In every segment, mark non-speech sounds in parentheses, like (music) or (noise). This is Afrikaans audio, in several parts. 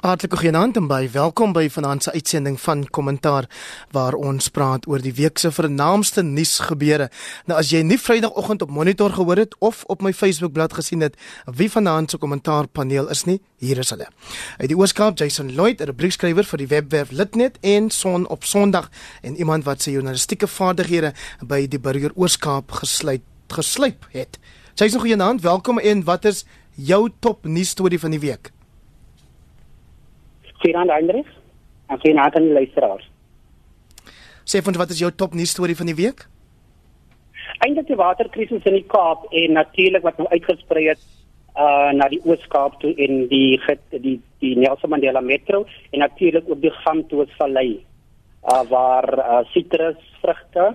Hartlike goeienaand en baie welkom by vanaand se uitsending van Kommentaar waar ons praat oor die week se vernaamste nuusgebeure. Nou as jy nie Vrydagoggend op Monitor gehoor het of op my Facebookblad gesien het wie vanaand se kommentaarpaneel is nie, hier is hulle. Uit die Ooskaap Jason Lloyd, 'n rubriekskrywer vir die webwerf Litnet en Son op Sondag en iemand wat sy journalistieke vaardighede by die Burger Ooskaap gesluit geslyp het. Jason, goeienaand, welkom en wat is jou top nuus storie van die week? Goeienaand Hendrik. En goeienaand aan die luisteraars. Sê vir ons wat is jou top nuus storie van die week? Eindelik die waterkrisis in die Kaap en natuurlik wat nou uitgesprei het uh na die Oos-Kaap toe en die die die Nelson Mandela Metro en natuurlik ook die Gamtoos Vallei uh waar uh sitrusvrugte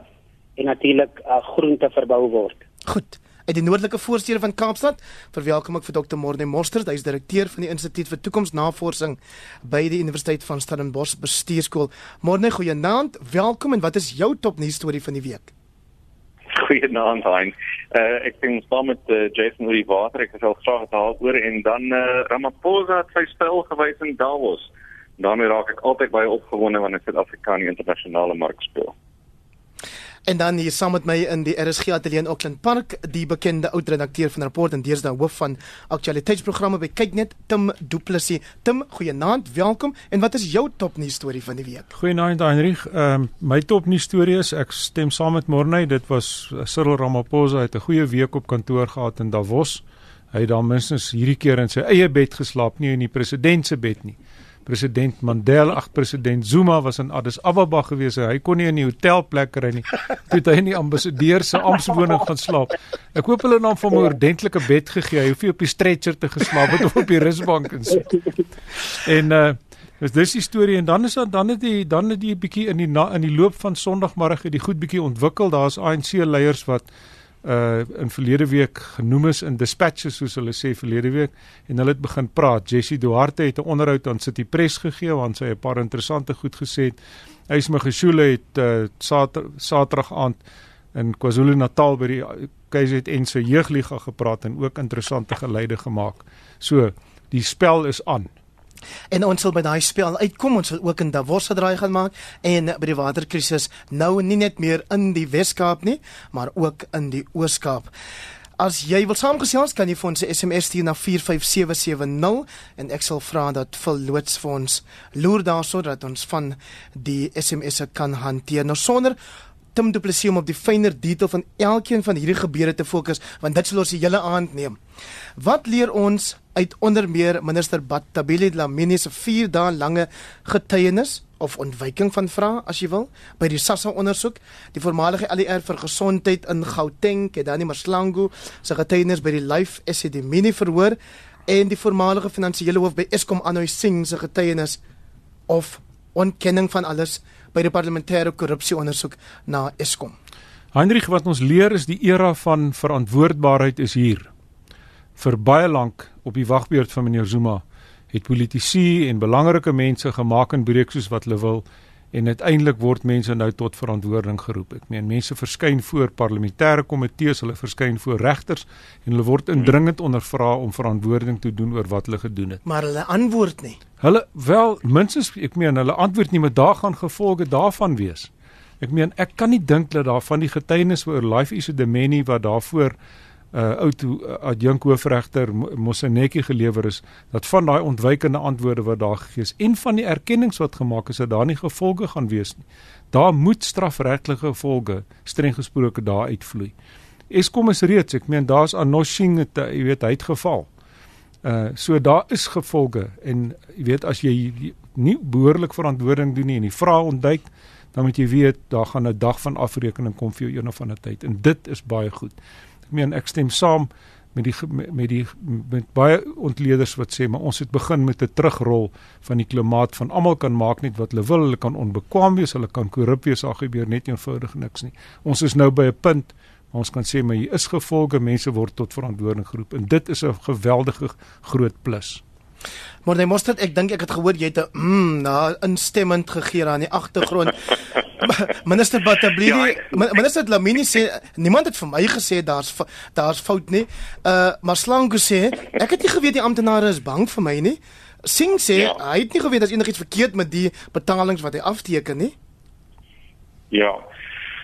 en natuurlik uh groente verbou word. Goed uit die noordelike voorstede van Kaapstad. Verwelkom ek vir Dr. Morne Mostert, hy is direkteur van die Instituut vir Toekomsnavorsing by die Universiteit van Stellenbosch Bestuurskool. Morne, goeienaand. Welkom en wat is jou topnuus storie van die week? Goeienaand, Hein. Uh, ek ben saam met uh, Jason Lee Water, ek sal graag daaroor en dan uh, Ramaphosa het sy spel gewys in Davos. daarmee raak ek altyd baie opgewonde wanneer Suid-Afrika in die internasionale mark speel. En dan hier saam met my in die RSG ateljee in Auckland Park, die bekende oud redakteur van rapport en deesdae hoof van aktualiteitsprogramme by Kyknet, Tim Du Plessis. Tim, goeienaand, welkom. En wat is jou topnuus storie van die week? Goeienaand, Heinrich. Ehm um, my topnuus storie is ek stem saam met Morney. Dit was uh, Cyril Ramaphosa het 'n goeie week op kantoor gehad in Davos. Hy het dan minstens hierdie keer in sy eie bed geslaap, nie in die president se bed nie president Mandela, ag president Zuma was in Addis Ababa gewees. Hy kon nie in die hotelplek kry nie. Toe het hy in die ambassadeur se amptwoning gaan slaap. Ek hoop hulle het hom 'n ordentlike bed gegee. Hy hoef nie op die stretcher te geslaap het of op die rusbank en so. En uh dis dis die storie en dan is dan dan het die dan het die bietjie in die na, in die loop van Sondagmiddag het die goed bietjie ontwikkel. Daar's ANC leiers wat uh in verlede week genoem is in dispatches soos hulle sê verlede week en hulle het begin praat. Jessie Duarte het 'n onderhoud aan City Press gegee waar sy 'n paar interessante goed gesê het. Ysme Geshule het uh Saterdag aand in KwaZulu-Natal by die KZN se jeugliga gepraat en ook interessante geleide gemaak. So, die spel is aan. En ons sal by daai spel uitkom. Ons sal ook in Davos gedraai gaan maak en by die waterkrisis nou nie net meer in die Wes-Kaap nie, maar ook in die Oos-Kaap. As jy wil saamgesels, kan jy vir ons 'n SMS stuur na 45770 en ek sal vra dat vir loods vir ons loer daarso dat ons van die SMS'e kan hanteer. Nou sonder Tim Du Plessis om op die fynere detail van elkeen van hierdie gebeure te fokus, want dit sal ons die hele aand neem. Wat leer ons uit onder meer minister Batabile Dlamini se 4 dae lange getuienis of ontwyking van vrae as jy wil by die SASSA ondersoek die voormalige ALR vir gesondheid in Gauteng Kedani Maslangu se getuienis by die Life SED mini verhoor en die voormalige finansiële hoof by Eskom Anoy Singh se getuienis of ontkenning van alles by die parlementêre korrupsie ondersoek na Eskom Heinrich wat ons leer is die era van verantwoordbaarheid is hier vir baie lank op die wagbeurt van meneer Zuma het politici en belangrike mense gemaak en breek soos wat hulle wil en uiteindelik word mense nou tot verantwoording geroep. Ek meen mense verskyn voor parlementêre komitees, hulle verskyn voor regters en hulle word indringend ondervra om verantwoording te doen oor wat hulle gedoen het. Maar hulle antwoord nie. Hulle wel minstens ek meen hulle antwoord nie, maar daar gaan gevolge daarvan wees. Ek meen ek kan nie dink dat daar van die getuienis oor Life is a Demeni wat daarvoor uh oud uh, adjunk hoofregter Mosenetjie gelewer is dat van daai ontwykende antwoorde wat daar gegee is en van die erkennings wat gemaak is dat daar nie gevolge gaan wees nie. Daar moet strafregtelike gevolge streng gesproke daar uitvloei. Eskom is reeds, ek meen daar's Anoshing jy weet hy het geval. Uh so daar is gevolge en jy weet as jy nie behoorlik verantwoording doen nie en die vrae ontduik dan moet jy weet daar gaan 'n dag van afrekening kom vir jou een of ander tyd en dit is baie goed. Ek meen ek stem saam met die met die met baie ontleeders wat sê maar ons het begin met 'n terugrol van die klimaat van almal kan maak net wat hulle wil, hulle kan onbekwaam wees, hulle kan korrup wees, daar gebeur net eenvoudig niks nie. Ons is nou by 'n punt ons kan sê maar hier is gevolge, mense word tot verantwoording geroep en dit is 'n geweldige groot plus. Maar jy moes dit ek dink ek het gehoor jy het 'n mm, na instemmend gegee aan die agtergrond. (laughs) minister Batablidi, ja, minister Lamini sê niemand het vir my gesê daar's daar's fout nie. Uh maar Slango sê ek het nie geweet die amptenare is bang vir my nie. Sing sê Ja. hy het nie geweet as enigiets verkeerd met die betalings wat hy afteken nie. Ja.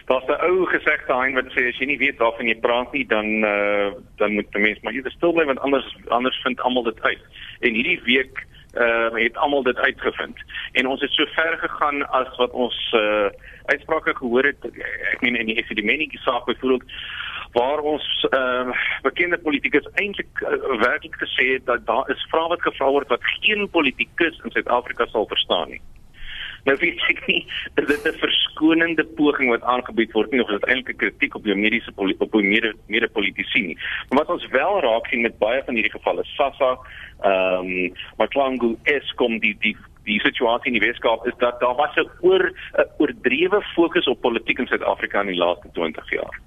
Daar's 'n ou gesegde hein wat sê as jy nie weet waarvan jy praat nie, dan uh, dan moet 'n mens maar eerder stil bly want anders anders vind almal dit uit. En hierdie week uh, het almal dit uitgevind. En ons het so ver gegaan as wat ons uh, uitsprake gehoor het. Ek meen in die epidemiese saak byvoorbeeld waar ons uh, bekende politikus eintlik uh, werklik gesê het dat daar is vrae wat gevra word wat geen politikus in Suid-Afrika sal verstaan nie. Nou weet ek nie, is dit 'n verskonende poging wat aangebied word nie of is dit eintlik 'n kritiek op die mediese op die mede mede politici nie. Maar wat ons wel raak sien met baie van hierdie gevalle, Sassa, ehm um, Maklangu, Eskom, die die die situasie in die Weskaap is dat daar was 'n oor 'n oordrewe fokus op politiek in Suid-Afrika in die laaste 20 jaar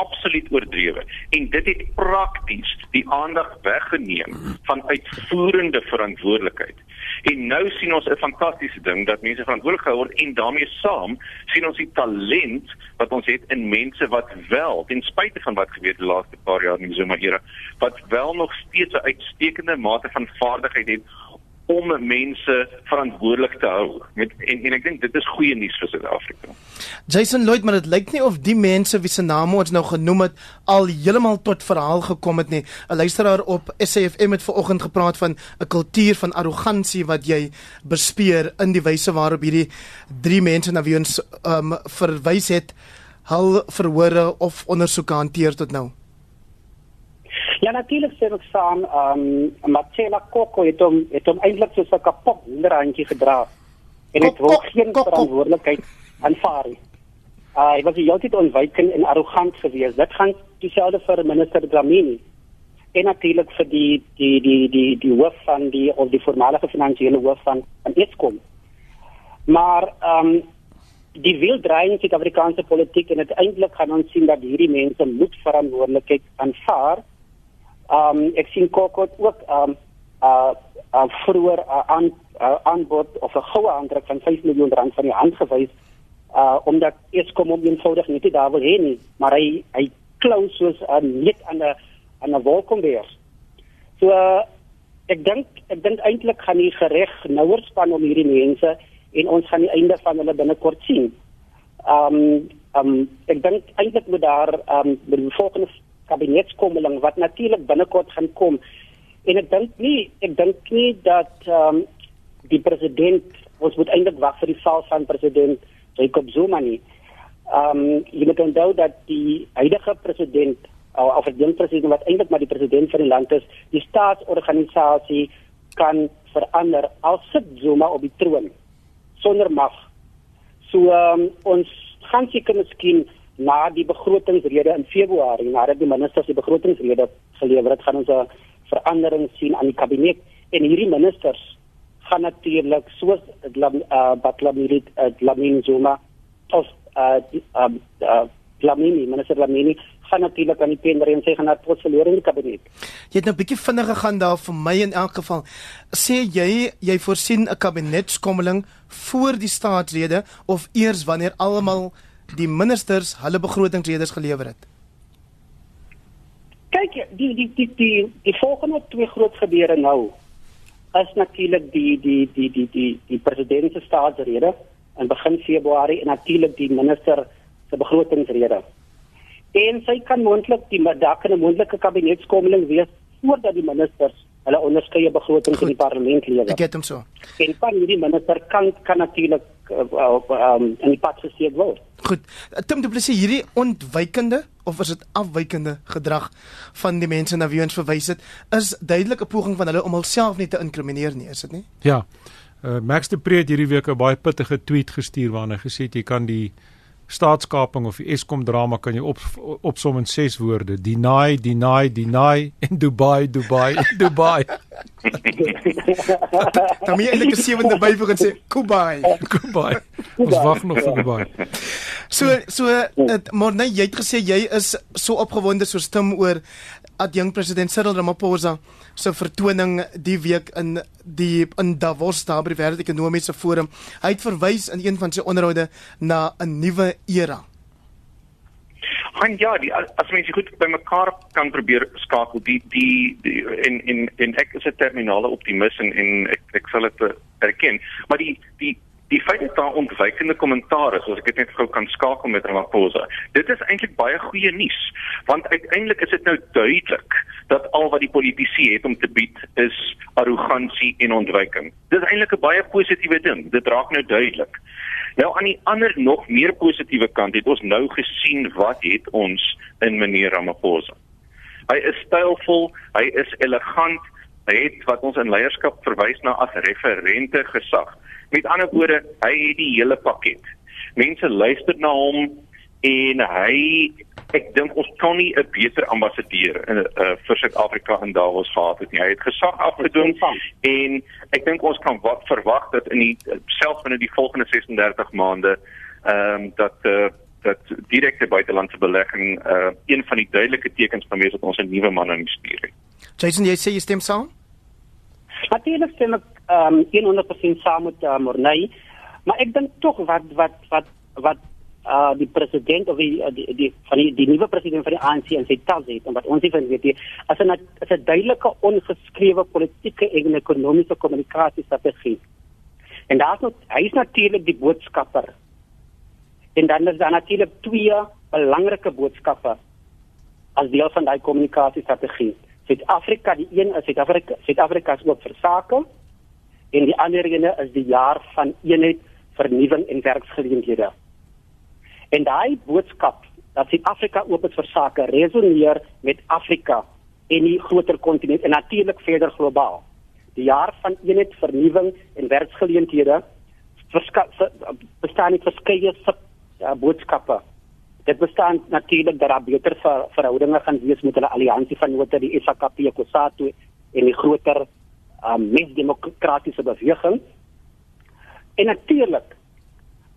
absoluut oordrewe en dit het prakties die aandag weggeneem van uitvoerende verantwoordelikheid. En nou sien ons 'n fantastiese ding dat mense verantwoordelik gehou word en daarmee saam sien ons die talent wat ons het in mense wat wel ten spyte van wat gebeur die laaste paar jaar in die Zuma era wat wel nog steeds 'n uitstekende mate van vaardigheid het om mense verantwoordelik te hou. Met en, en ek dink dit is goeie nuus vir Suid-Afrika. Jason Lloyd, maar dit lyk nie of die mense wie se name ons nou genoem het al heeltemal tot verhaal gekom het nie. 'n Luisteraar op SAFM het vanoggend gepraat van 'n kultuur van arrogansie wat jy bespeer in die wyse waarop hierdie drie mense na wie ons um, verwys het hul verhore of ondersoeke hanteer tot nou. Ja natuurlik sê ek saam, ehm um, Marcela Coco het hom het hom eintlik soos 'n kapot honderhandjie gedra. En wil kok, geen verantwoordelikheid aanvaar nie. Uh, hy was die hele tyd ontwykend en arrogant geweest. Dit gaan dieselfde vir minister Dlamini. En natuurlik vir die die die die die hoof van die of die voormalige finansiële hoof van van Eskom. Maar ehm um, die wil draai in Suid-Afrikaanse politiek en uiteindelik gaan ons sien dat hierdie mense moet verantwoordelikheid aanvaar. Ehm um, ek sien Kokot ook ehm um, uh, uh vroeër uh, aan uh, aanbod of 'n goue aandruk van 5 miljoen rand van die hand gewys uh omdat Eskom hom eenvoudig nie daar wil hê nie, maar hy hy klou soos 'n net aan 'n aan 'n wolkombeer. So uh, ek dink ek dink eintlik gaan die gereg nouer span om hierdie mense en ons gaan die einde van hulle binnekort sien. Um um ek dink eintlik moet daar um met die volgende kabinetskommeling wat natuurlik binnekort gaan kom en ek dink nie ek dink nie dat um die president ons moet eintlik wag vir die val van president Jacob Zuma nie. Um jy moet onthou dat die huidige president of die president wat eintlik maar die president van die land is, die staatsorganisasie kan verander al sit Zuma op die troon sonder mag. So um, ons gaan seker miskien na die begrotingsrede in Februarie, nadat die ministers die begrotingsrede gelewer het, gaan ons 'n verandering sien aan die kabinet en hierdie ministers gaan natuurlik soos uh, Batlamini uh, Dlamini Zuma of uh, um, uh, Dlamini, minister Dlamini gaan natuurlik aan die tender en sy gaan na verloor in die kabinet. Jy het nou 'n bietjie vinnig gegaan daar vir my in elk geval. Sê jy jy voorsien 'n kabinetskommeling voor die staatsrede of eers wanneer almal die ministers hulle begrotingsredes gelewer het? Kyk, die die die die die volgende twee groot gebeure nou is natuurlik die die die die die die president se staatsrede in begin Februarie en natuurlik die minister se begrotingsrede. En sy kan moontlik die daar kan 'n moontlike kabinetskommeling wees voordat die ministers hulle onderskeie begrotings in die parlement lewer. Ek het hom so. En van hierdie minister kan kan natuurlik uh, uh, um, in die pad gesteek word. Goed. Tim Du Plessis hierdie ontwykende of is dit afwykende gedrag van die mense na wie ons verwys het, is duidelik 'n poging van hulle om hulself nie te inkrimineer nie, is dit nie? Ja. Uh, Max de Pre het hierdie week 'n baie pittige tweet gestuur waarin hy gesê het jy kan die staatskaping of die Eskom drama kan jy op opsom in 6 woorde: deny, deny, deny en Dubai, Dubai, (laughs) Dubai. (laughs) Dan moet jy eintlik 'n sewende byvoeg en sê Kubai. (laughs) Dubai. Ons wag nog vir Dubai. So so het, maar nee, jy het gesê jy is so opgewonde soos Tim oor adjunk president Cyril Ramaphosa se vertoning die week in die in Davos daar by die Wêreldekonomiese Forum. Hy het verwys in een van sy onderhoude na 'n nuwe era. Han ja, die as mense goed bymekaar kan probeer skakel, die die, die in in in ek is 'n terminale optimis en en ek ek sal dit erken, maar die die die feit dat daar ontwykende kommentaar is, as ek dit net gou kan skakel met Ramaphosa. Dit is eintlik baie goeie nuus, want uiteindelik is dit nou duidelik dat al wat die politici het om te bied is arrogansie en ontwyking. Dit is eintlik 'n baie positiewe ding. Dit raak nou duidelik. Nou aan die ander nog meer positiewe kant het ons nou gesien wat het ons in meneer Ramaphosa. Hy is stylvol, hy is elegant, hy het wat ons in leierskap verwys na as referente gesag. Met ander woorde, hy het die hele pakket. Mense luister na hom en hy ek dink ons kan nie 'n beter ambassadeur in uh, vir Suid-Afrika in Davos gehad het nie. Hy het gesag afgedoen en ek dink ons kan wat verwag dat in die selfs binne die volgende 36 maande ehm um, dat uh, dat direkte buitelandse belegging uh, een van die duidelike tekens van wees dat ons 'n nuwe man in die stuur het. Jason, jy sê jy stem saam? Natuurlik stem ek um, 100% saam met uh, Morney, maar ek dink tog wat wat wat wat uh, die president of die, die die van die, die nuwe president van die ANC en sy tas het wat ons van weet jy as 'n as 'n duidelike ongeskrewe politieke en ekonomiese kommunikasiestrategie. En daar's nog hy is natuurlik die boodskapper. En dan is daar natuurlik twee belangrike boodskappe as deel van daai kommunikasiestrategie. Suid-Afrika, die een is Suid-Afrika, Suid-Afrika is oop vir sake en die ander ene is die jaar van eenheid, vernuwing en werksgeleenthede. En daai boodskap dat Suid-Afrika oop is vir sake resoneer met Afrika en die groter kontinent en natuurlik verder globaal. Die jaar van eenheid, vernuwing en werksgeleenthede bestaan nie verskeie uh, boodskappe dit bestaan natuurlik dat daar beter ver, verhoudinge gaan wees met hulle alliansie van note die SAKP Kusatu en die groter um, mens demokratiese beweging. En natuurlik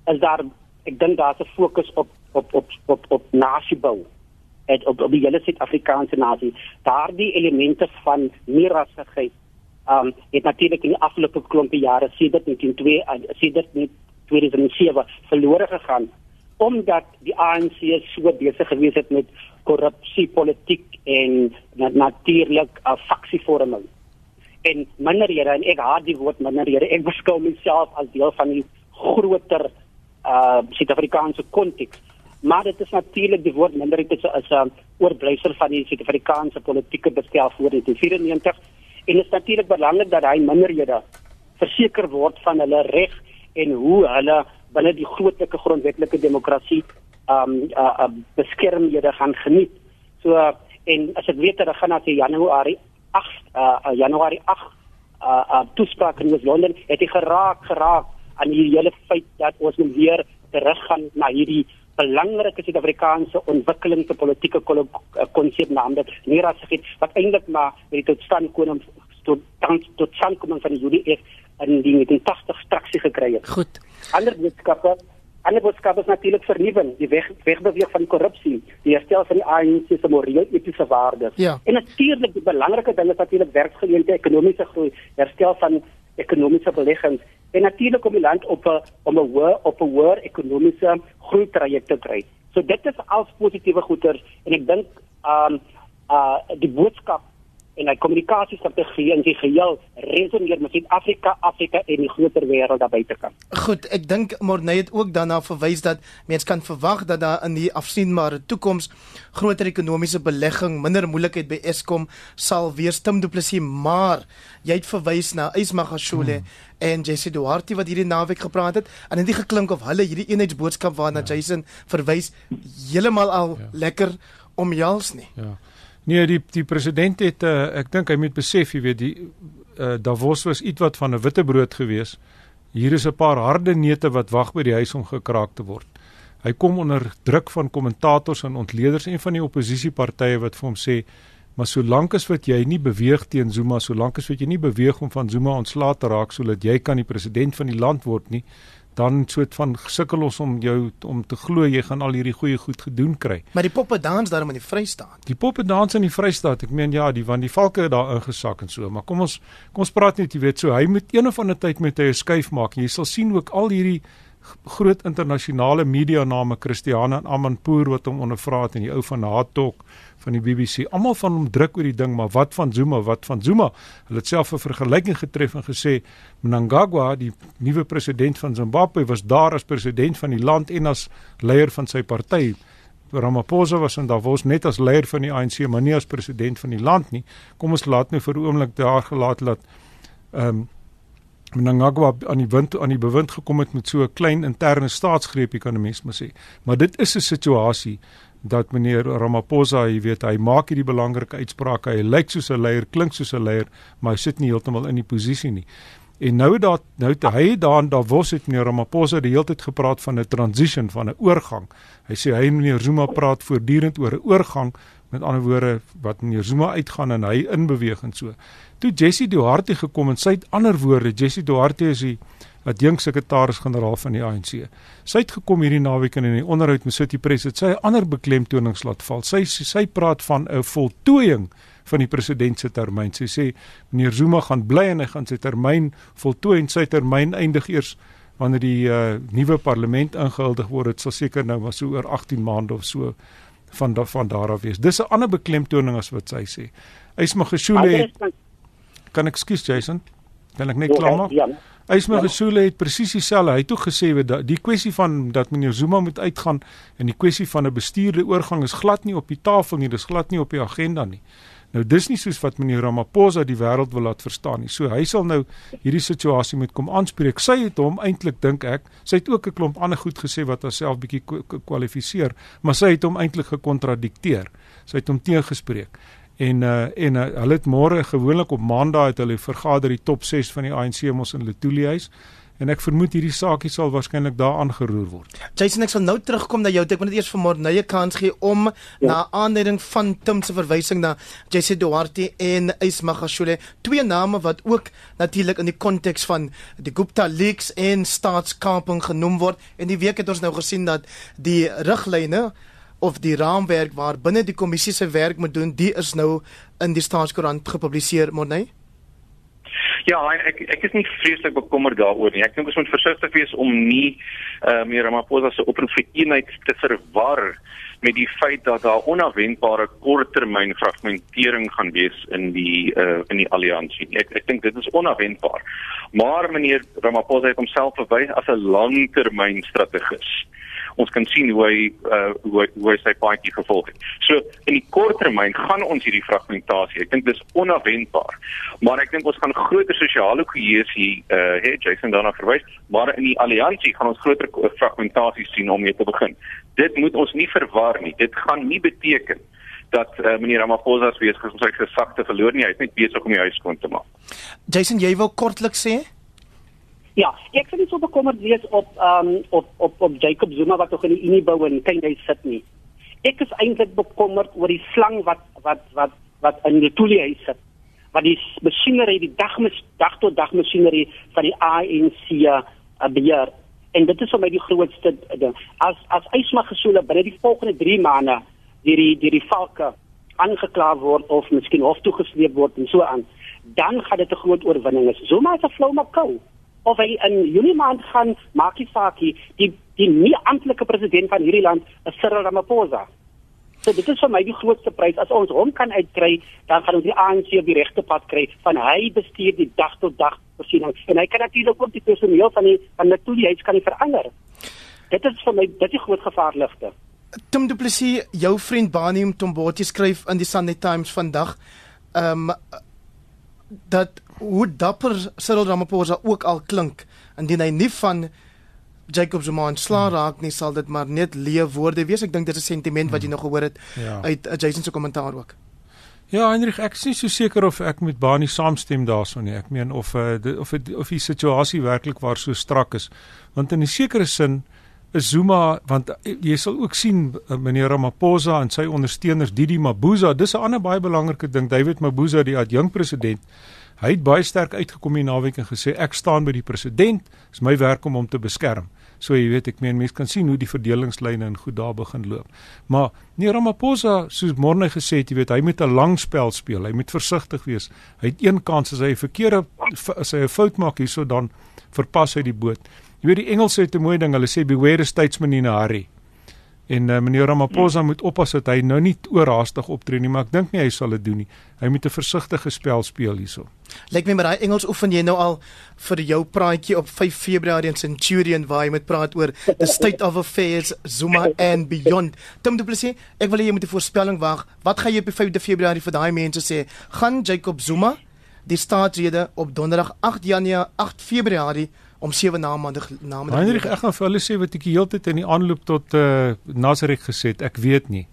is daar ek dink daar's 'n fokus op op op op op nasiebou en op op die hele Suid-Afrikaanse nasie. Daardie elemente van meerassigheid um het natuurlik in die afgelope klompie jare sedert 1902 sedert 2007 verlore gegaan omdat die ANC so besig gewees het met korrupsie, politiek en natuurlik 'n uh, faksievorming. En minderhede en ek haat die woord minderhede. Ek beskou myself as deel van die groter uh Suid-Afrikaanse konteks. Maar dit is natuurlik die woord minderhede is 'n oorblyfsel van die Suid-Afrikaanse politieke bestel voor 1994 en dit is natuurlik belangrik dat hy minderhede verseker word van hulle reg en hoe hulle binne die grootlike grondwetlike demokrasie um uh, uh, beskermhede gaan geniet. So uh, en as ek weet dat gaan na Januarie 8 uh, uh, Januarie 8 uh, uh, toespraak in Londen het hy geraak geraak aan hierdie hele feit dat ons moet weer teruggaan na hierdie belangrike Suid-Afrikaanse ontwikkelings politieke konsep naamlik nie rasig wat eintlik maar met die totstandkoming tot tot totstandkoming van die UDF in die 1980 traksie gekry het. Goed. Ander boodskappe, ander boodskappe is natuurlik vernuwing, die weg wegbeweeg van korrupsie, die herstel van die ANC se morele etiese waardes. Ja. En natuurlik die belangrike ding is natuurlik werksgeleenthede, ekonomiese groei, herstel van ekonomiese beleggings en natuurlik om die land op 'n om 'n hoë op 'n hoër ekonomiese groei traject te kry. So dit is als positiewe goeders en ek dink um uh die boodskap en hy kommunikasiestrategie in sy geheel resoneer met Suid-Afrika, Afrika en die groter wêreld daar buitekant. Goed, ek dink Morney het ook daarna verwys dat mens kan verwag dat daar in die afsienbare toekoms groter ekonomiese belegging, minder moeilikheid by Eskom sal weer stem duplisie, maar jy het verwys na Ismagashule hmm. en Jesse Duarte wat hierdie naweek gepraat het en dit geklink of hulle hierdie eenheidsboodskap waarna ja. Jason verwys heeltemal al ja. lekker omjals nie. Ja. Nee, die die president het uh, ek dink hy moet besef, jy weet, die uh, Davos was ietwat van 'n witbrood gewees. Hier is 'n paar harde neute wat wag by die huis om gekraak te word. Hy kom onder druk van kommentators en ontleeders en van die oppositiepartye wat vir hom sê, "Maar solank as wat jy nie beweeg teen Zuma, solank as wat jy nie beweeg om van Zuma ontslae te raak sodat jy kan die president van die land word nie, dan soort van sukkel ons om jou om te glo jy gaan al hierdie goeie goed gedoen kry. Maar die poppe dans daar in die Vrystaat. Die poppe dans in die Vrystaat. Ek meen ja, die want die valke het daar ingesak en so, maar kom ons kom ons praat net jy weet so hy moet een of ander tyd met hy skuif maak en jy sal sien ook al hierdie groot internasionale media name Christiana Amanpour wat hom ondervra het en die ou van Hatok van die BBC. Almal van hom druk oor die ding, maar wat van Zuma? Wat van Zuma? Hulle het self 'n vergelyking getref en gesê Mnangagwa, die nuwe president van Zimbabwe, was daar as president van die land en as leier van sy party. Ramaphosa was in Davos net as leier van die ANC, maar nie as president van die land nie. Kom ons laat nou vir 'n oomblik daar gelaat laat ehm um, Mnangagwa aan die wind aan die bewind gekom het met so 'n klein interne staatsgreepie kan 'n mens maar sê. Maar dit is 'n situasie dat meneer Ramaphosa, jy weet, hy maak hierdie belangrike uitsprake. Hy lyk soos 'n leier, klink soos 'n leier, maar hy sit nie heeltemal in die posisie nie. En nou dat nou te hy daar was het meneer Ramaphosa die hele tyd gepraat van 'n transition, van 'n oorgang. Hy sê hy meneer Zuma praat voortdurend oor 'n oorgang, met ander woorde wat meneer Zuma uitgaan en hy inbeweeg en so. Toe Jesse Duarte gekom en sy het ander woorde, Jesse Duarte is die adjunk sekretaris-generaal van die ANC. Sy het gekom hierdie naweek in 'n onderhoud met City Press het sy 'n ander beklemtonings laat val. Sy sy praat van 'n voltooiing van die president se termyn. Sy sê meneer Zuma gaan bly en hy gaan sy termyn voltooi en sy termyn eindig eers wanneer die uh, nuwe parlement ingehuldig word. Dit sal seker nou maar so oor 18 maande of so van van daar af wees. Dis 'n ander beklemtoning as wat sy sê. Ysma Geshule Kan ek skuis Jason? Kan ek net klaar maak? Ja. Ysma Gesule het presies dieselfde. Hy het toe gesê dat die kwessie van dat meneer Zuma moet uitgaan en die kwessie van 'n bestuurde oorgang is glad nie op die tafel nie, dis glad nie op die agenda nie. Nou dis nie soos wat meneer Ramaphosa die wêreld wil laat verstaan nie. So hy sal nou hierdie situasie moet kom aanspreek. Sy het hom eintlik dink ek, sy het ook 'n klomp ander goed gesê wat haarself bietjie kwalifiseer, maar sy het hom eintlik gekontradikteer. Sy het hom teëgespreek en uh, en uh, hulle het môre gewoonlik op maandag het hulle vergader die top 6 van die ANC mos in Letuli huis en ek vermoed hierdie saakie sal waarskynlik daar aangeroer word. Jason ek sal nou terugkom na jou. Ek wil net eers vir môre nou 'n kans gee om ja. na aanleiding van Tim se verwysing na Jesse Duarte en Ismagashule, twee name wat ook natuurlik in die konteks van die Gupta leaks en staatskaping genoem word. En die week het ons nou gesien dat die riglyne of die raamwerk waar binne die kommissie se werk moet doen, die is nou in die staatskoerant gepubliseer, Morney? Ja, ek ek is nie vreeslik bekommerd daaroor nie. Ek dink ons moet versigtig wees om nie uh, meer Ramaphosa se oproep vir eenheid te verwar met die feit dat daar onverwendbare korttermyn fragmentering gaan wees in die uh, in die alliansie. Ek ek dink dit is onverwendbaar. Maar meneer Ramaphosa het homself verwys as 'n langtermynstrategus ons kan sien hoe hy uh, hoe, hy, hoe hy sy paadjie gevolg het. So in die kort termyn gaan ons hierdie fragmentasie. Ek dink dis onverwendbaar. Maar ek dink ons gaan groter sosiale kohesie uh hê, Jason daarna verwys, maar in die alliansie gaan ons groter fragmentasie sien om mee te begin. Dit moet ons nie verwar nie. Dit gaan nie beteken dat uh, meneer Ramaphosa se wees gesig gesakte verloor nie. Hy is net besig om die huis skoon te maak. Jason, jy wil kortliks sê? Ja, ek sien so bekommerd wees op ehm um, op op op Jacob Zuma wat nog in die Unie bou en kyk hy sit nie. Ek is eintlik bekommerd oor die slang wat wat wat wat in die toelie hy sit. Wat die masjinerie, die dag mes dag tot dag masjinerie van die ANC uh, beheer. En dit is vir my die grootste ding. As as Ysma Gesule binne die volgende 3 maande deur die deur die valke aangekla word of miskien hof toe gesleep word en so aan, dan gaan dit 'n groot oorwinning wees. Zuma is 'n flou maar kou of hy in Junie maand gaan maak die saakie die die nie amptelike president van hierdie land is Cyril Ramaphosa. So dit is vir my die grootste prys as ons hom kan uitkry, dan gaan ons die ANC op die regte pad kry van hy bestuur die dag tot dag voorsiening en hy kan natuurlik ook die personeel van die van die toelies kan verander. Dit is vir my dit is groot gevaarligte. Tim Du Plessis, jou vriend Bani Mtomboti skryf in die Sunday Times vandag ehm um, dat hoe dapper Cyril Ramaphosa ook al klink indien hy nie van Jacob Zuma ontslaa raak nie sal dit maar net leë woorde wees. Ek dink dit is 'n sentiment wat jy nog gehoor het ja. uit Jason se kommentaar ook. Ja Heinrich ek is nie so seker of ek met Bani saamstem daarso nie. Ek meen of uh, die, of die, of die situasie werklik waar so strak is. Want in 'n sekere sin Zuma want jy sal ook sien uh, meneer Ramaphosa en sy ondersteuners Didi Mabuza dis 'n ander baie belangrike ding David Mabuza die adjunk president Hy het baie sterk uitgekom hier naweek en gesê ek staan by die president, dis my werk om hom te beskerm. So jy weet ek meen mense kan sien hoe die verdelingslyne en goed daar begin loop. Maar nee Ramaphosa soos Morne gesê het, jy weet hy moet 'n lang spel speel. Hy moet versigtig wees. Hy het een kans as hy 'n verkeerde as hy 'n fout maak hierso dan verpas hy die boot. Jy weet die Engelse het 'n mooi ding, hulle sê beware statesman in a hurry. En uh, meneer Ramaphosa moet oppas dat hy nou nie oorhaastig optree nie, maar ek dink nie hy sal dit doen nie. Hy moet 'n versigtige spel speel hierso. Lyk my met daai Engels oefen jy nou al vir jou praatjie op 5 Februarie in Centurion waar jy met praat oor the state of affairs Zuma and beyond. Tim Du Plessis, ek wil hê jy moet 'n voorspelling wag. Wat gaan jy op 5 Februarie vir daai mense sê? Gaan Jacob Zuma die staatsrede op donderdag 8 Januarie 8 Februarie om 7 na maandag na maandag. Heinrich, ek gaan vir hulle sê wat ek die hele tyd in die aanloop tot eh uh, Nazareth gesê het. Ek weet nie.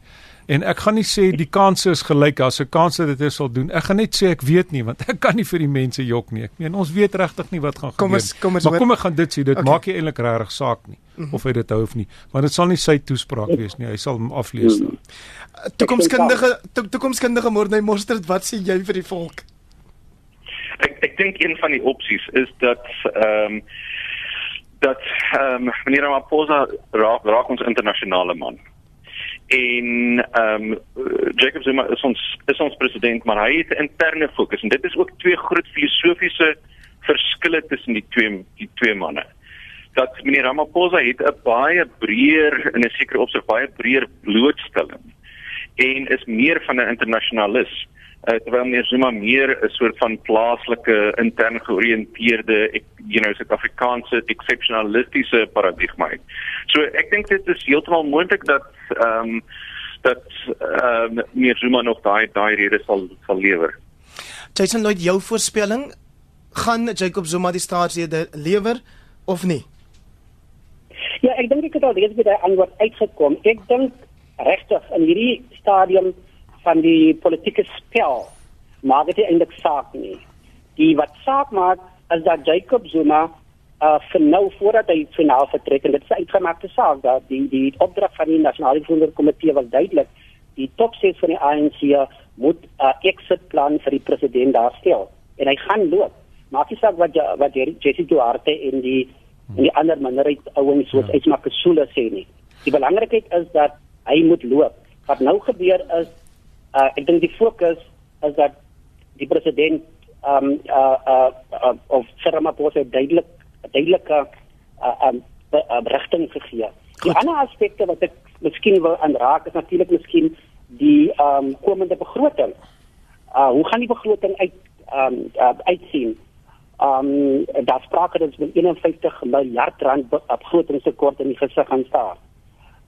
En ek gaan nie sê die kanse is gelyk as 'n kans dat dit sal doen. Ek gaan net sê ek weet nie want (laughs) ek kan nie vir die mense jok nie. Ek meen ons weet regtig nie wat gaan gebeur. Kom ons kom ons maar kom ek gaan dit sê. Dit okay. maak nie eintlik regtig saak nie mm -hmm. of hy dit hou of nie. Want dit sal nie sy toespraak wees nie. Hy sal hom aflees dan. Toekomskundige toekomskundige Morney Mostert, wat sê jy vir die volk? Ek ek dink een van die opsies is dat ehm um, dat ehm um, meneer Ramaphosa raak, raak ons internasionale man. En ehm um, Jacob Zuma is ons is ons president, maar hy het 'n interne fokus en dit is ook twee groot filosofiese verskille tussen die twee die twee manne. Dat meneer Ramaphosa het 'n baie breër in 'n sekere opsig baie breër blootstelling en is meer van 'n internasionalis uh, terwyl meneer Zuma meer 'n soort van plaaslike intern georiënteerde you know Suid-Afrikaanse exceptionalistiese paradigma het. So ek dink dit is heeltemal moontlik dat ehm um, dat ehm um, meneer Zuma nog daai daai rede sal sal lewer. Jason Lloyd jou voorspelling gaan Jacob Zuma die staatsrede lewer of nie? Ja, ek dink ek het al reeds by daai antwoord uitgekom. Ek dink regtig in hierdie stadium van die politieke spel maak dit eintlik saak nie. Die wat saak maak is dat Jacob Zuma uh vir nou voordat hy finaal vertrek en dit is uitgemaakte saak dat die die opdrag van die nasionale voerderkomitee was duidelik die top 6 van die ANC moet 'n uh, exit plan vir die president daarstel en hy gaan loop. Maak nie saak wat wat Jesse Duarte en die en die ander minderheid ouens soos ja. Isma Kasula sê nie. Die belangrikheid is dat hy moet loop. Wat nou gebeur is uh, ek dink die fokus is dat die president um uh uh, uh of Ramaphosa duidelik duidelike uh, um uh, rigting gegee. Die Goed. ander aspekte wat ek miskien wil aanraak is natuurlik miskien die um komende begroting. Uh hoe gaan die begroting uit um uh, uitsien? Um daar sprake dat met 51 miljard rand begrotingstekort in die gesig gaan staan.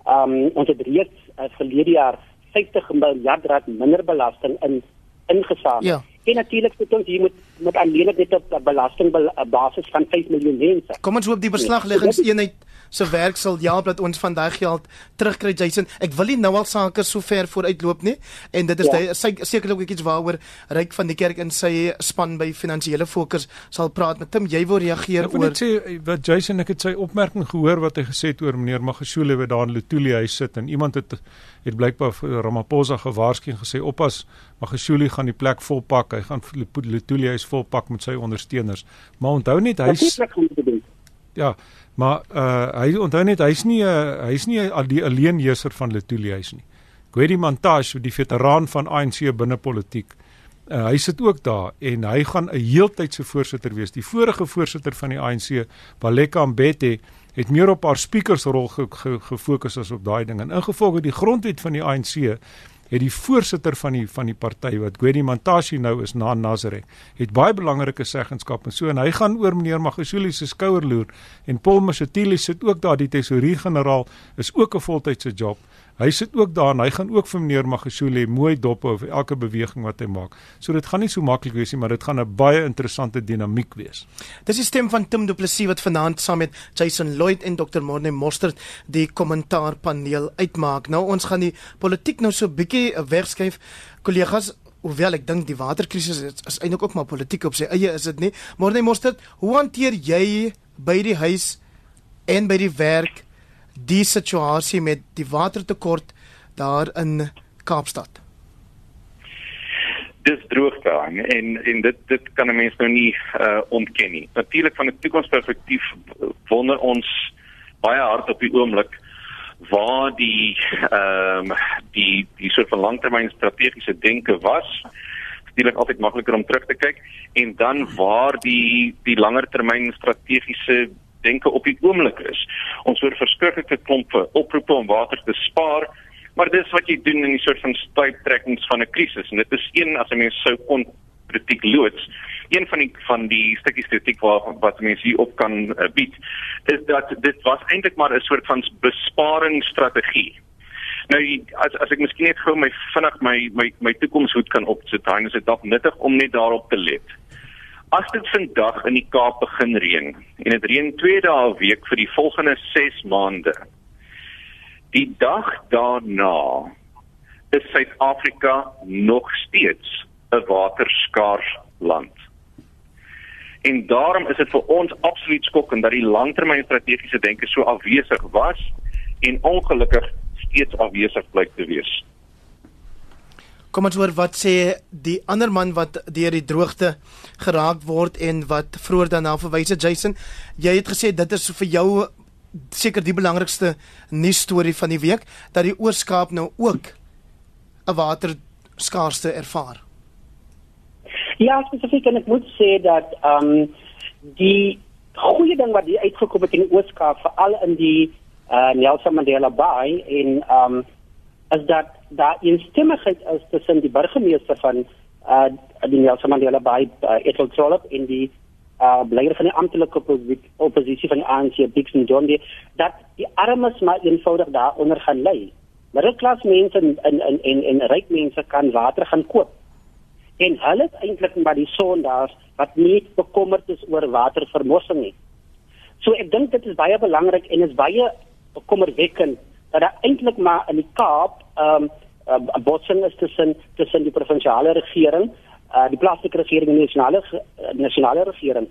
Um ons het reeds uh, verlede jaar 50 miljard rand minder belasting in ingesamel. Ja. En natuurlik moet ons hier moet met alleen dit op belastingbasis van 5 miljoen mense. Kom ons hoop die beslagleggingseenheid se werk sal help dat ons van daai geld terugkry Jason. Ek wil nie nou al sake so ver vooruitloop nie. En dit is ja. sekerlik ook iets waaroor ryk van die kerk in sy span by finansiële fokus sal praat. Met Tim jy wil reageer oor Ek sê wat Jason ek het sy opmerking gehoor wat hy gesê het oor meneer Magashule wat daar in Lutuli huis sit. En iemand het het blykbaar vir Ramaphosa gewaarsku en gesê oppas Magashule gaan die plek volpak. Hy gaan Lutuli huis volpak met sy ondersteuners. Maar onthou net hy's Ja, maar uh hy onthou net hy's nie 'n uh, hy's nie 'n die alleenheerser van Letuli huis nie. Gwedi Montage, die veteraan van ANC binne politiek. Uh, hy sit ook daar en hy gaan 'n heeltydse voorsitter wees. Die vorige voorsitter van die ANC, Baleka Mbete, het meer op haar speakersrol ge, ge, gefokus as op daai ding. En ingevolge die grondwet van die ANC het die voorsitter van die van die party wat Gwedi Mantashe nou is na Nazareth het baie belangrike seggenskap en so en hy gaan oor meneer Magashule se skouer loer en Paul Mashatile sit ook daar die tesourier-generaal is ook 'n voltydse job Hy sit ook daar en hy gaan ook vir meneer Magashule mooi dop vir elke beweging wat hy maak. So dit gaan nie so maklik wees nie, maar dit gaan 'n baie interessante dinamiek wees. Dis die stem van Tim Du Plessis wat vanaand saam met Jason Lloyd en Dr. Morne Mostert die kommentaarpaneel uitmaak. Nou ons gaan die politiek nou so bietjie wegskuif. Kollegas, hoewel ek dink die waterkrisis is, is eintlik ook maar politiek op sy eie, is dit nie? Morne Mostert, hoe hanteer jy by die huis en by die werk die situasie met die watertekort daar in Kaapstad? dis droogte aan en en dit dit kan 'n mens nou nie uh ontken nie. Natuurlik van 'n toekomsperspektief wonder ons baie hard op die oomblik waar die ehm um, die die soort van langtermyn strategiese denke was. Natuurlik altyd makliker om terug te kyk en dan waar die die langer termyn strategiese denke op die oomblik is. Ons hoor verskriklike klompe oproepe om water te spaar Maar dis wat jy doen in die soort van stuiptrekkings van 'n krisis en dit is een as 'n mens sou kon kritiek loods. Een van die van die stukkies kritiek wat wat mense hier op kan uh, bied is dat dit was eintlik maar 'n soort van besparingsstrategie. Nou as as ek miskien net gou my vinnig my my my toekomshoed kan opsit, dan is dit dalk nuttig om net daarop te let. As dit vandag in die Kaap begin reën en dit reën 2 dae 'n week vir die volgende 6 maande, Die dag daarna is Suid-Afrika nog steeds 'n waterskaars land. En daarom is dit vir ons absoluut skokkend dat die langtermyn strategiese denke so afwesig was en ongelukkig steeds afwesig blyk te wees. Kom ons hoor wat sê die ander man wat deur die droogte geraak word en wat vroeër daarna verwys het Jason. Jy het gesê dit is vir jou seker die belangrikste nuus storie van die week dat die Oorskaap nou ook 'n waterskaarste ervaar. Ja, spesifiek en ek moet sê dat ehm um, die goeie ding wat hier uitgekom het in die Oorskaap veral in die uh, Nelson Mandela Bay en ehm um, is dat daar instemmigheid is tussen die burgemeester van uh, die Nelson Mandela Bay, uh, Ethel Trollop en die uh leier van die amptelike oppositie van die ANC Bixen Jondi dat die armes maar eenvoudig daaronder gaan lê. Middelklas mense en en en en, en ryk mense kan water gaan koop. En hulle is eintlik maar die sondaars wat nie bekommerd is oor watervermorsing nie. So ek dink dit is baie belangrik en is baie bekommerwekkend dat daar eintlik maar in die Kaap um um, botsing is tussen tussen die provinsiale regering uh, die plaaslike regering en die nasionale uh, nasionale regering.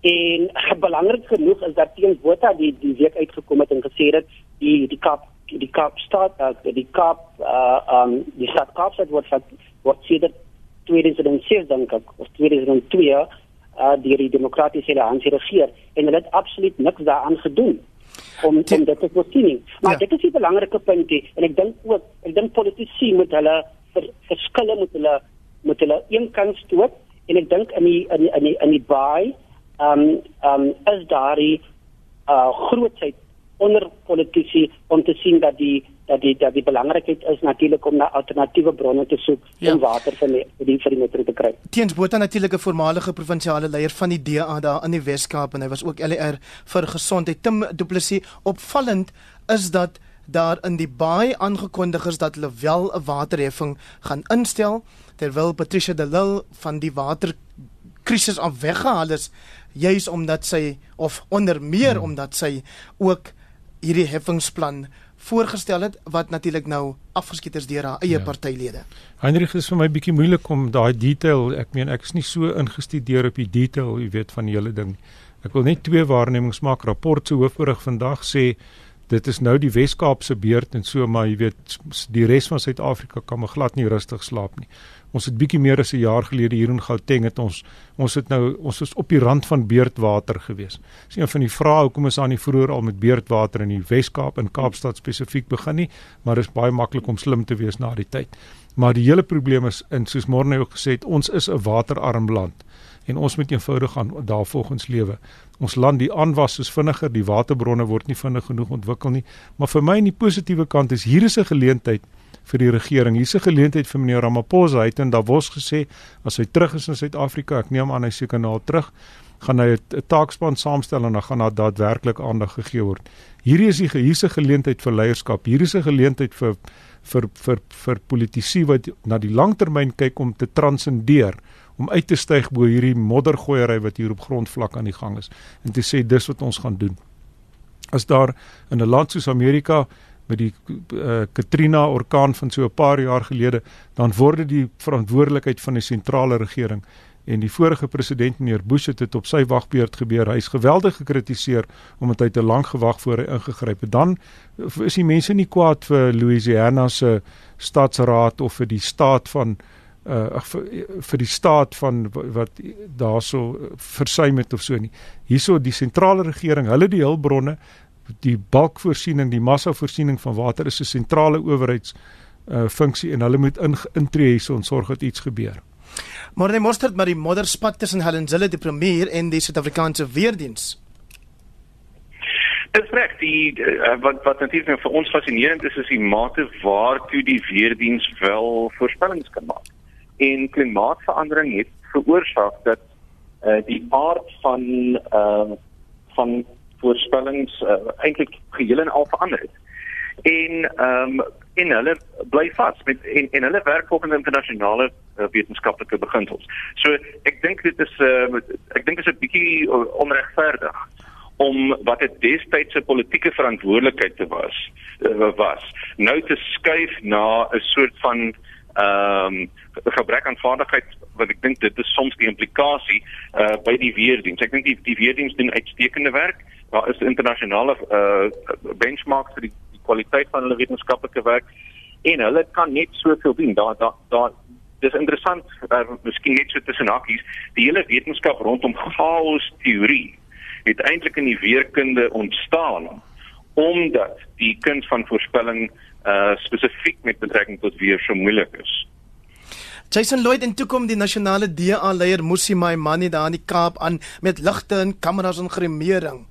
En (laughs) belangrik genoeg is dat teens Botha die die week uitgekom het en gesê het die die Kaap die Kaap stad uh, die Kaap uh, um die stad Kaapstad word wat word sedert 2006 dink ek of 2002 uh deur die demokratiese alliansie regeer en hulle het absoluut niks daaraan gedoen om om dit te voorsien. Maar ja. dit is 'n belangrike punt en ek dink ook ek dink politici moet hulle ver, verskille moet hulle moet hulle een kant stoot en ek dink in die in die in die, in die baai ehm um, ehm um, is daar die uh grootheid onder politici om te sien dat die dat die dat die belangrikheid is natuurlik om na alternatiewe bronne te soek ja. om water vir die vir die, die metro te kry. Teens Botha natuurlik 'n voormalige provinsiale leier van die DA daar in die Wes-Kaap en hy was ook LER vir gesondheid. Tim Du Plessis opvallend is dat daar in die baai aangekondig is dat hulle wel 'n waterheffing gaan instel terwyl Patricia de Lille van die waterkrisis af weggehaal is juis omdat sy of onder meer hmm. omdat sy ook hierdie heffingsplan voorgestel het wat natuurlik nou afgeskiet is deur haar eie ja. partylede. Heinrich is vir my bietjie moeilik om daai detail, ek meen ek is nie so ingestudeer op die detail, jy weet van die hele ding. Ek wil net twee waarnemings maak. Rapport se hoofberig vandag sê dit is nou die Wes-Kaap se beurt en so maar jy weet die res van Suid-Afrika kan maar glad nie rustig slaap nie. Ons het bietjie meer as 'n jaar gelede hier in Gauteng het ons ons het nou ons is op die rand van beurtwater gewees. Dis een van die vrae hoekom is aan die vroeër al met beurtwater in die Wes-Kaap en Kaapstad spesifiek begin nie, maar dit is baie maklik om slim te wees na die tyd. Maar die hele probleem is in soos Morne ook gesê het, ons is 'n waterarm land en ons moet eenvoudig gaan daarvolgens lewe. Ons land die aanwas is vinniger, die waterbronne word nie vinnig genoeg ontwikkel nie, maar vir my in die positiewe kant is hier is 'n geleentheid vir die regering. Hier's 'n geleentheid vir meneer Ramaphosa. Hy het in Davos gesê as hy terug is in Suid-Afrika, ek neem aan hy seker nou terug, gaan hy 'n taakspan saamstel en dan gaan daar daadwerklik aandag gegee word. Hierdie is die hier's 'n geleentheid vir leierskap. Hier is 'n geleentheid vir vir vir vir politici wat na die langtermyn kyk om te transcendeer om uit te styg bo hierdie moddergooiery wat hier op grondvlak aan die gang is en te sê dis wat ons gaan doen. As daar in 'n land soos Amerika met die uh, Katrina orkaan van so 'n paar jaar gelede, dan word dit die verantwoordelikheid van die sentrale regering en die vorige president meneer Bush het dit op sy wagbeurt gebeur. Hy's geweldig gekritiseer omdat hy te lank gewag voor hy ingegryp het. Dan is die mense nie kwaad vir Louisiana se stadsraad of vir die staat van uh vir, vir die staat van wat daarso versuim het of so nie. Hierso die sentrale regering, hulle die hulpbronne, die balkvoorsiening, die massavoorsiening van water is 'n sentrale owerheids uh funksie en hulle moet in, intree hierso en sorg dat iets gebeur. Maar die mosterd maar die modderspat tussen Helen Zille die premier en die Suid-Afrikaanse weerdiens. Dit is reg, die uh, wat wat natuurlik vir ons fascinerend is is die mate waartoe die weerdiens wel voorspellings kan maak. En klimaatsverandering het veroorsaak dat uh, die aard van uh, van voorspellings uh, eintlik geheel en al verander het. En ehm um, en hulle bly vas met en en hulle werk volgens internasionale uh, wetenskaplike beginsels. So ek dink dit is uh, ek dink dit is 'n bietjie onregverdig om wat dit destyds 'n politieke verantwoordelikheid te was uh, was nou te skuif na 'n soort van ehm um, gebrek aan vaardigheid wat ek dink dit is soms die implikasie uh, by die weerdiens. Ek dink die die weerdiens doen uitstekende werk. Daar is internasionale uh, benchmarks vir die, die kwaliteit van hulle wetenskaplike werk en hulle kan net soveel doen. Daar daar daar dis interessant, uh, miskien net so tussen hakkies, die hele wetenskap rondom chaos teorie het eintlik in die weerkunde ontstaan omdat die kuns van voorspelling uh spesifiek met betrekking tot weer so moeilik is. Jason Lloyd en toe kom die nasionale DA leier Musi Maimane daar in die Kaap aan met ligte en kameras en gremering.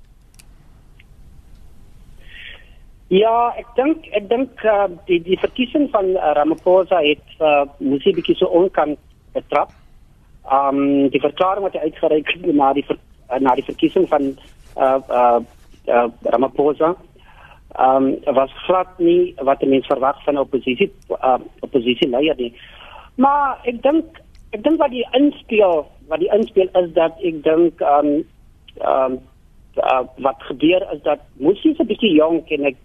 Ja, ek dink ek dink uh, die die verkiesing van uh, Ramaphosa het uh, Musi bietjie so onkant betrap. Um die verklaring wat hy uitgereik het na die ver, uh, na die verkiesing van uh uh, uh Ramaphosa ehm um, was glad nie wat mense verwag van 'n oppositie uh, oppositie leier nie. Maar ek dink ek dink wat die inspel wat die inspel is dat ek dink ehm um, ehm um, uh, wat gebeur is dat Musi se bietjie jonk en ek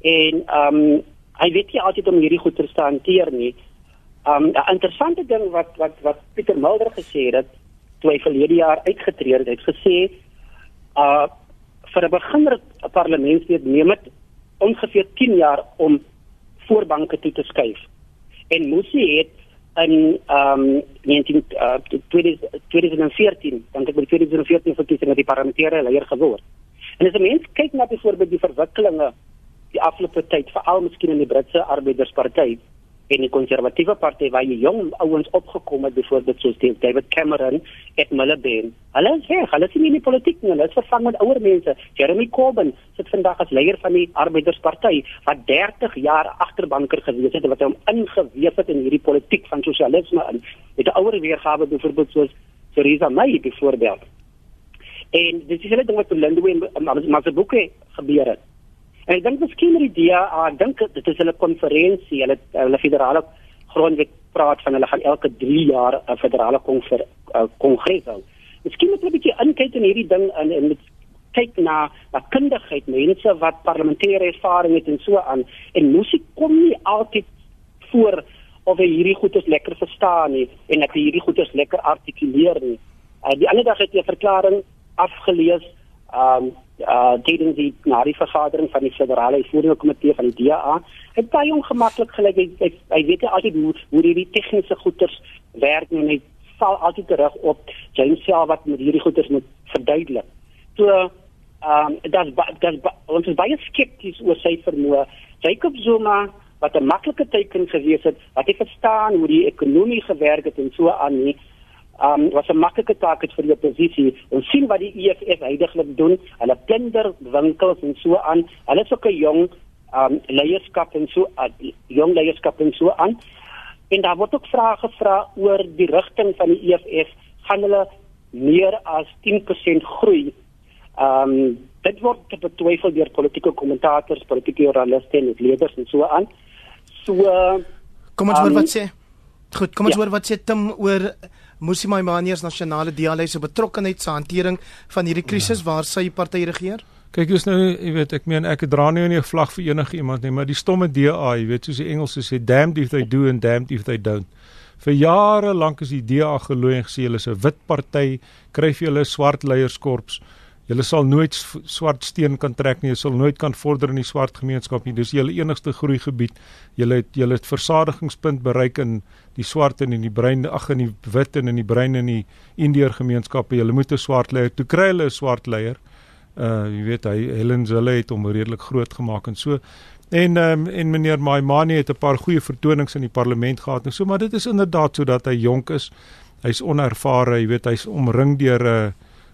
en ehm um, hy weet nie altyd om hierdie goed te hanteer nie. Ehm um, 'n interessante ding wat wat wat Pieter Mulder gesê het toe hy verlede jaar uitgetree het, het gesê uh vir 'n beginner parlementslid neem dit ongeveer 10 jaar om voorbanke toe te skuif. En Musi het in ehm um, 19 uh, 2014, dan het hy by 2014 verkiesing met die parlementêre leier geword. En as 'n mens kyk na byvoorbeeld die verwikkelinge die afgelope tyd, veral miskien in die Britse Arbeiderspartyt, en die konservatiewe party waar jy jong ouens opgekom het byvoorbeeld soos David Cameron et Miliband. Hulle sê hulle sien nie die politiek nie, hulle is vervang met ouer mense. Jeremy Corbyn sit vandag as leier van die Arbeidersparty wat 30 jaar agterbanker gewees het wat hom ingeweef het in hierdie politiek van sosialisme in. Het 'n ouer weergawe byvoorbeeld soos Theresa May byvoorbeeld. En dis is hulle ding wat in Lindwe en Masebuke gebeur het. En ek dink miskien met die DA, ek dink dit is hulle konferensie, hulle hulle federale grondwet praat van hulle gaan elke 3 jaar 'n federale kongres hou. Miskien moet hulle 'n bietjie inkyk in hierdie ding en en kyk na na kundigheid, mense wat parlementêre ervaring het en so aan en musiek kom nie altyd voor of hy hierdie goedes lekker verstaan nie en dat hy hierdie goedes lekker artikuleer nie. Uh, die ander dag het hy 'n verklaring afgelees um uh tydens die na die vergadering van die federale uitvoerende komitee van die DA het baie ongemaklik gelyk hy, hy, hy weet nie altyd hoe hoe hierdie tegniese goeters werk en hy val altyd terug op James Shaw wat met hierdie goeters moet verduidelik. So um dat dat ons is baie skepties oor sy vermoë. Jacob Zuma wat 'n maklike teken gewees het, wat hy verstaan hoe die ekonomie gewerk het en so aan nie um was 'n maklike taak vir die oppositie om sien wat die EFF heidaglik doen. Hulle plunder winkels en so aan. Hulle is ook 'n jong um leierskap en so uh, jong leierskap en so aan. En daar word ook vrae gevra oor die rigting van die EFF. Gaan hulle meer as 10% groei? Um dit word betwyfel deur politieke kommentators, politieke joernaliste en leerders en so aan. So Kom ons um, hoor wat sê. Goed, kom ons ja. hoor wat sê Tim oor Musi Maimane se nasionale dialoog se betrokkeheid sa hantering van hierdie krisis ja. waar sy party regeer? Kyk, jy's nou, jy weet, ek meen ek dra nie 'n vlag vir enige iemand nie, maar die stomme DA, jy weet, soos die Engelse sê, damned if they do and damned if they don't. Vir jare lank is die DA gelooi en gesê hulle is 'n wit party, kry vir hulle swart leierskorps Julle sal nooit swart steen kan trek nie. Jy sal nooit kan vorder in die swart gemeenskap nie. Dis julle enigste groeigebied. Julle het julle het versadigingspunt bereik in die swart en in die bruin, ag in die wit en in die bruin en in die Indiër gemeenskappe. Julle moet 'n swart leier. Toe kry hulle 'n swart leier. Uh jy weet hy Helen Zille het hom redelik groot gemaak en so En um, en meneer Maimani het 'n paar goeie vertonings in die parlement gehad en so maar dit is inderdaad sodat hy jonk is. Hy's onervare, jy weet hy's omring deur 'n uh,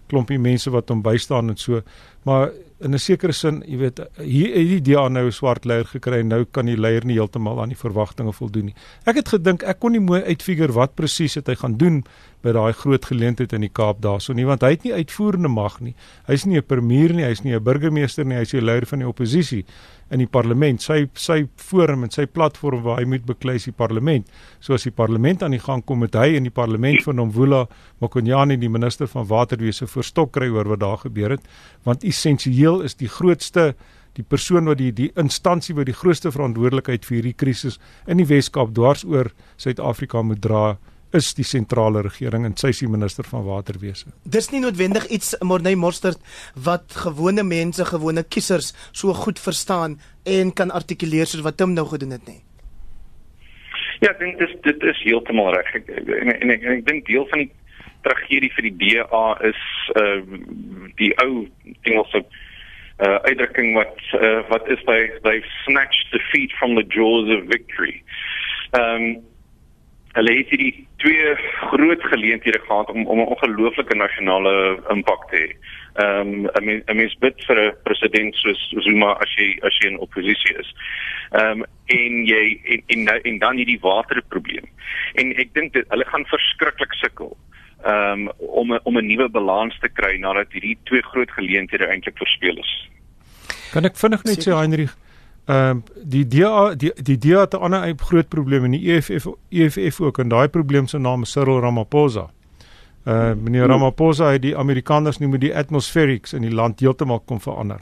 klompie mense wat hom bystaan en so. Maar in 'n sekere sin, jy weet, hier het die DA nou 'n swart leier gekry en nou kan die leier nie heeltemal aan die verwagtinge voldoen nie. Ek het gedink ek kon nie mooi uitfigure wat presies het hy gaan doen by daai groot geleentheid in die Kaap daarso nie, want hy het nie uitvoerende mag nie. Hy's nie 'n premier nie, hy's nie 'n burgemeester nie, hy's die leier van die oppositie in die parlement. Sy sy forum en sy platform waar hy moet beklei is die parlement. So as die parlement aan die gang kom met hy in die parlement van Nomvula Mokonyane die minister van waterwese verstok kry oor wat daar gebeur het, want essensieel is die grootste die persoon wat die die instansie wat die grootste verantwoordelikheid vir hierdie krisis in die Wes-Kaap dwarsoor Suid-Afrika moet dra is die sentrale regering en sy is die minister van waterwese. Dis nie noodwendig iets Morney Mostert wat gewone mense, gewone kiesers so goed verstaan en kan artikuleer soos wat hom nou gedoen het nie. Ja, ek dink dis dit is heeltemal reg. En, en, en ek, ek dink deel van die tragedie vir die DA is uh die ou Engelse uh uitdrukking wat uh, wat is by they snatched defeat from the jaws of victory. Ehm um, hulle het hierdie twee groot geleenthede gehad om om 'n ongelooflike nasionale impak te hê. Ehm um, I mean I mean bid vir 'n president soos Zuma as jy as jy in oppositie is. Ehm um, en jy en, en en dan hierdie waterprobleem. En ek dink dit hulle gaan verskriklik sukkel um, om om 'n nuwe balans te kry nadat hierdie twee groot geleenthede eintlik verspeel is. Kan ek vinnig net sê Heinrich Ehm um, die DA die die DA het 'n ander groot probleem in die EFF EFF ook en daai probleem se naam is Cyril Ramaphosa. Uh meneer Ramaphosa het die Amerikaners noem die atmospherics in die land heeltemal kom verander.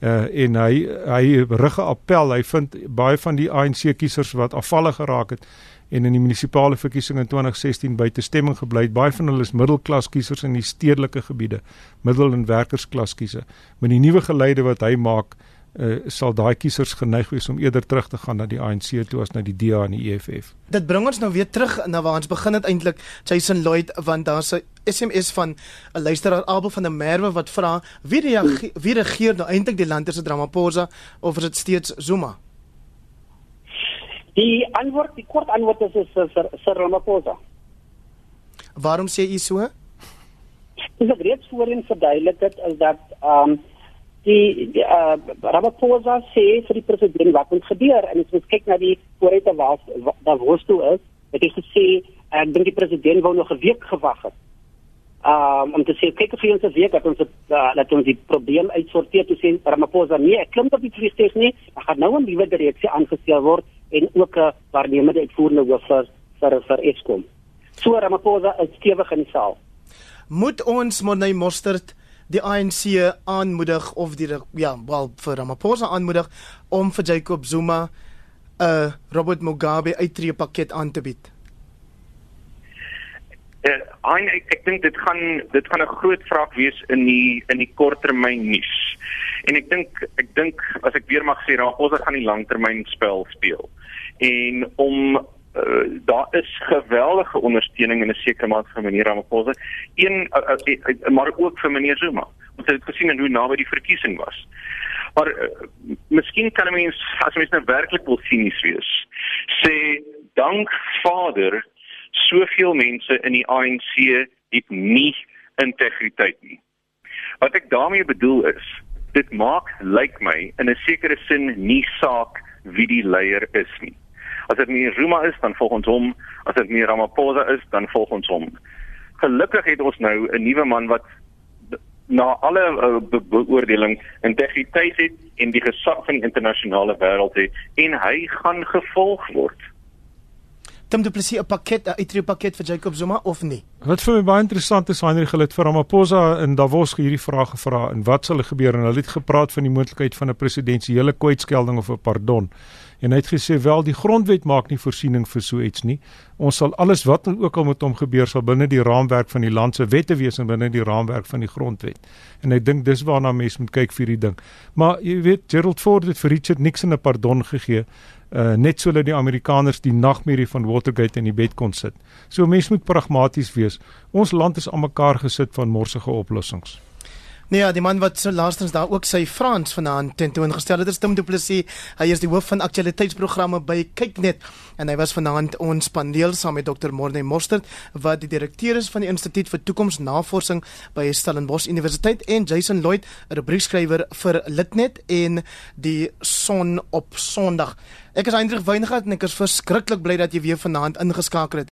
Uh en hy hy rig 'n appel. Hy vind baie van die ANC kiesers wat afvallig geraak het en in die munisipale verkiesing in 2016 buite stemming gebly. Baie van hulle is middelklas kiesers in die stedelike gebiede, middel- en werkersklas kiesers. Met die nuwe geleide wat hy maak, uh, sal daai kiesers geneig wees om eerder terug te gaan na die ANC toe as na die DA en die EFF. Dit bring ons nou weer terug na waar ons begin het eintlik Jason Lloyd want daar's 'n SMS van 'n luisteraar Abel van der Merwe wat vra wie reageer, wie regeer nou eintlik die land se Ramaphosa of is dit steeds Zuma? Die antwoord, die kort antwoord is is Sir Ramaphosa. Waarom sê u so? Dis reeds voorheen verduidelik het is dat ehm um, die, die uh, Ramaphosa sê vir die president wat moet gebeur en as ons kyk na die vooruite was daar was toe is het hy gesê ek dink die president wou nog 'n week gewag het um, om te sê kyk hy ons 'n week dat ons uh, dat ons die probleem uitsorteer te sê Ramaphosa nee ek klim op die vliegtuig nie ek gaan nou 'n nuwe direksie aangestel word en ook 'n waarnemende uitvoerende hoof vir vir vir Eskom so Ramaphosa is stewig in die saal moet ons Monay Mostert die ANC aanmoedig of die ja, wel vir Ramaphosa aanmoedig om vir Jacob Zuma 'n uh, Robert Mugabe uittreë pakket aan te bied. Uh, ek ek dink dit gaan dit gaan 'n groot vraag wees in die in die korttermyn nuus. En ek dink ek dink as ek weer mag sê, Ramaphosa gaan die langtermyn spel speel. En om uh, daar is geweldige ondersteuning in 'n sekere mate vir meneer Ramaphosa, een uh, uh, uh, maar ook vir meneer Zuma. Ons het gesien hoe naby die verkiesing was. Maar uh, miskien kan 'n mens as mens nou werklik wil sinies wees, sê dank Vader soveel mense in die ANC het nie integriteit nie. Wat ek daarmee bedoel is, dit maak lyk like my in 'n sekere sin nie saak wie die leier is nie. As dit nie Zuma is, dan volg ons hom. As dit nie Ramaphosa is, dan volg ons hom. Gelukkig het ons nou 'n nuwe man wat na alle uh, be beoordeling integriteit het en die gesag van die internasionale wêreld het en hy gaan gevolg word. Tim Du Plessis 'n pakket, 'n uitreë pakket vir Jacob Zuma of nie? Wat vir my baie interessant is, Heinrich het vir Ramaphosa in Davos hierdie vraag gevra en wat sal gebeur en hulle het gepraat van die moontlikheid van 'n presidensiële kwytskelding of 'n pardon. En hy het gesê wel die grondwet maak nie voorsiening vir so iets nie. Ons sal alles wat ook al met hom gebeur sal binne die raamwerk van die land se wette wees en binne die raamwerk van die grondwet. En ek dink dis waarna mense moet kyk vir hierdie ding. Maar jy weet Gerald Ford het vir Richard Nixon 'n pardon gegee uh net sodat die Amerikaners die nagmerrie van Watergate in die bed kon sit. So mense moet pragmaties wees. Ons land is aan mekaar gesit van morsige oplossings. Nee, ja, die man wat so laastens daar ook sy Frans vanaand tentoongestel het, is Tim Du Plessis. Hy is die hoof van aktualiteitsprogramme by Kyknet en hy was vanaand ons paneel saam met Dr. Morne Mostert wat die direkteur is van die Instituut vir Toekomsnavorsing by Stellenbosch Universiteit en Jason Lloyd, 'n rubriekskrywer vir Litnet en die Son op Sondag. Ek is Hendrik Weingart en ek is verskriklik bly dat jy weer vanaand ingeskakel het.